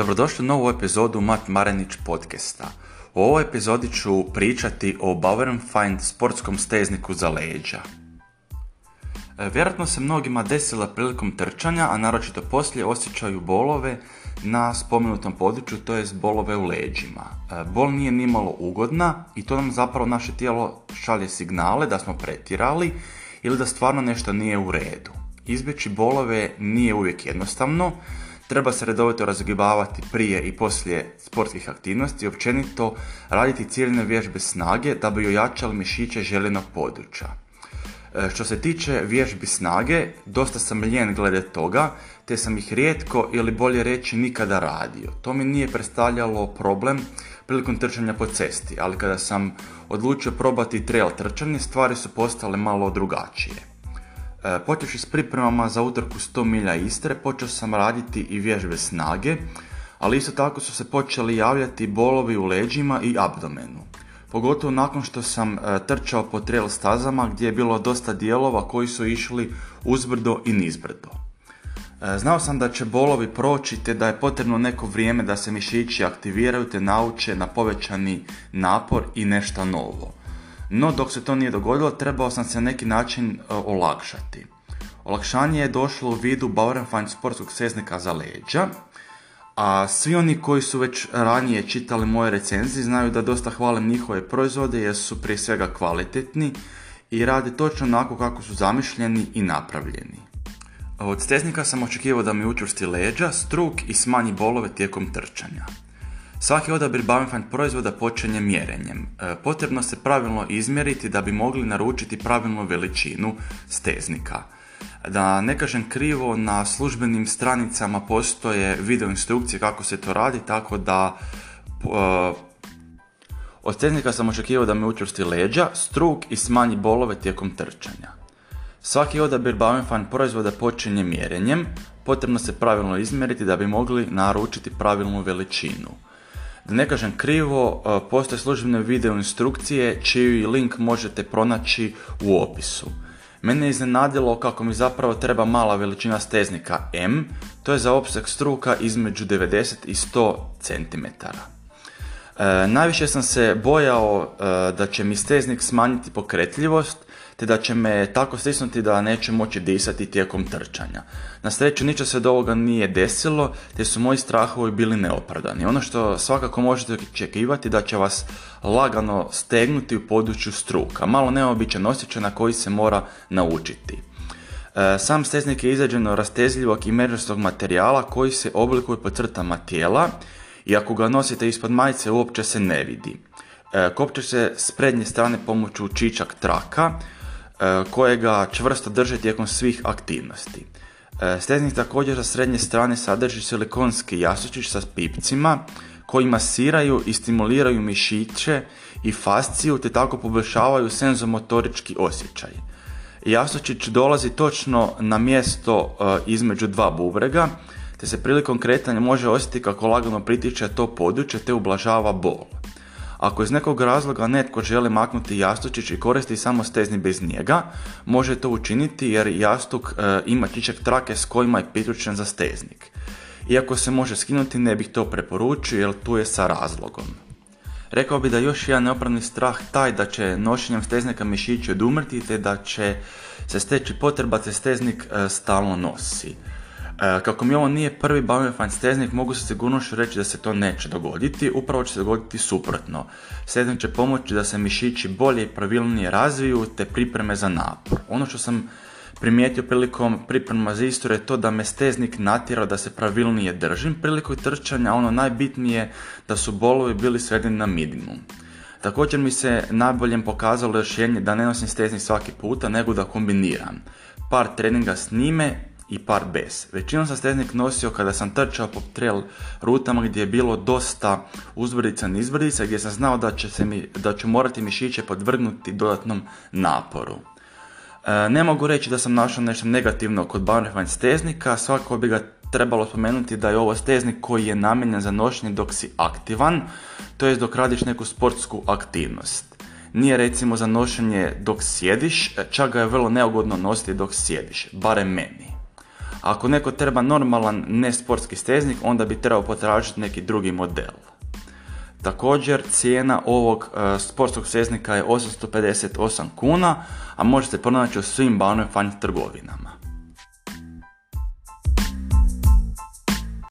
Dobrodošli u novu epizodu Mat Marenić podcasta. U ovoj epizodi ću pričati o Find sportskom stezniku za leđa. E, vjerojatno se mnogima desila prilikom trčanja, a naročito poslije osjećaju bolove na spomenutom području, to je bolove u leđima. E, bol nije nimalo ugodna i to nam zapravo naše tijelo šalje signale da smo pretirali ili da stvarno nešto nije u redu. Izbjeći bolove nije uvijek jednostavno, Treba se redovito razgibavati prije i poslije sportskih aktivnosti i općenito raditi ciljne vježbe snage da bi ojačali mišiće željenog područja. E, što se tiče vježbi snage, dosta sam ljen glede toga, te sam ih rijetko ili bolje reći nikada radio. To mi nije predstavljalo problem prilikom trčanja po cesti, ali kada sam odlučio probati trail trčanje, stvari su postale malo drugačije. E, počevši s pripremama za utrku 100 milja Istre, počeo sam raditi i vježbe snage, ali isto tako su se počeli javljati bolovi u leđima i abdomenu. Pogotovo nakon što sam e, trčao po trail stazama gdje je bilo dosta dijelova koji su išli uzbrdo i nizbrdo. E, znao sam da će bolovi proći te da je potrebno neko vrijeme da se mišići aktiviraju te nauče na povećani napor i nešto novo. No dok se to nije dogodilo, trebao sam se na neki način e, olakšati. Olakšanje je došlo u vidu fine sportskog seznika za leđa, a svi oni koji su već ranije čitali moje recenzije znaju da dosta hvalim njihove proizvode jer su prije svega kvalitetni i rade točno onako kako su zamišljeni i napravljeni. Od steznika sam očekivao da mi učvrsti leđa, struk i smanji bolove tijekom trčanja. Svaki odabir Bioinfant proizvoda počinje mjerenjem. E, potrebno se pravilno izmjeriti da bi mogli naručiti pravilnu veličinu steznika. Da ne kažem krivo, na službenim stranicama postoje video instrukcije kako se to radi, tako da e, od steznika sam očekivao da me učvrsti leđa, struk i smanji bolove tijekom trčanja. Svaki odabir Bioinfan proizvoda počinje mjerenjem, potrebno se pravilno izmjeriti da bi mogli naručiti pravilnu veličinu. Da ne kažem krivo, e, postoje službene video instrukcije čiji link možete pronaći u opisu. Mene je iznenadilo kako mi zapravo treba mala veličina steznika M, to je za opseg struka između 90 i 100 cm. E, najviše sam se bojao e, da će mi steznik smanjiti pokretljivost, te da će me tako stisnuti da neće moći disati tijekom trčanja. Na sreću ništa se do ovoga nije desilo, te su moji strahovi bili neopravdani. Ono što svakako možete očekivati da će vas lagano stegnuti u području struka, malo neobičan osjećaj na koji se mora naučiti. E, sam steznik je izrađen od rastezljivog i materijala koji se oblikuje po crtama tijela i ako ga nosite ispod majice uopće se ne vidi. E, Kopče se s prednje strane pomoću čičak traka, E, koje ga čvrsto drže tijekom svih aktivnosti. E, steznik također sa srednje strane sadrži silikonski jasučić sa pipcima koji masiraju i stimuliraju mišiće i fasciju te tako poboljšavaju senzomotorički osjećaj. Jasučić dolazi točno na mjesto e, između dva bubrega te se prilikom kretanja može osjetiti kako lagano pritiče to područje te ublažava bol. Ako iz nekog razloga netko želi maknuti jastučić i koristi samo stezni bez njega, može to učiniti jer jastuk e, ima čičak trake s kojima je priključen za steznik. Iako se može skinuti, ne bih to preporučio jer tu je sa razlogom. Rekao bi da još jedan neopravni strah taj da će nošenjem steznika mišići odumrti te da će se steći potreba te steznik e, stalno nosi. E, kako mi ovo nije prvi fan steznik, mogu se sigurnošću reći da se to neće dogoditi, upravo će se dogoditi suprotno. Steznik će pomoći da se mišići bolje i pravilnije razviju te pripreme za napor. Ono što sam primijetio prilikom priprema za istore je to da me steznik natjerao da se pravilnije držim prilikom trčanja, ono najbitnije da su bolovi bili svedeni na minimum. Također mi se najboljem pokazalo rješenje da ne nosim steznik svaki puta, nego da kombiniram par treninga s njime i par bez. Većinom sam steznik nosio kada sam trčao po trail rutama gdje je bilo dosta uzbrdica nizbrdica gdje sam znao da, će se da ću morati mišiće podvrgnuti dodatnom naporu. E, ne mogu reći da sam našao nešto negativno kod Barnefine steznika, svakako bi ga trebalo spomenuti da je ovo steznik koji je namijenjen za nošenje dok si aktivan, to jest dok radiš neku sportsku aktivnost. Nije recimo za nošenje dok sjediš, čak ga je vrlo neugodno nositi dok sjediš, barem meni. Ako neko treba normalan nesportski steznik, onda bi trebao potražiti neki drugi model. Također cijena ovog e, sportskog steznika je 858 kuna, a možete pronaći u svim fanj trgovinama.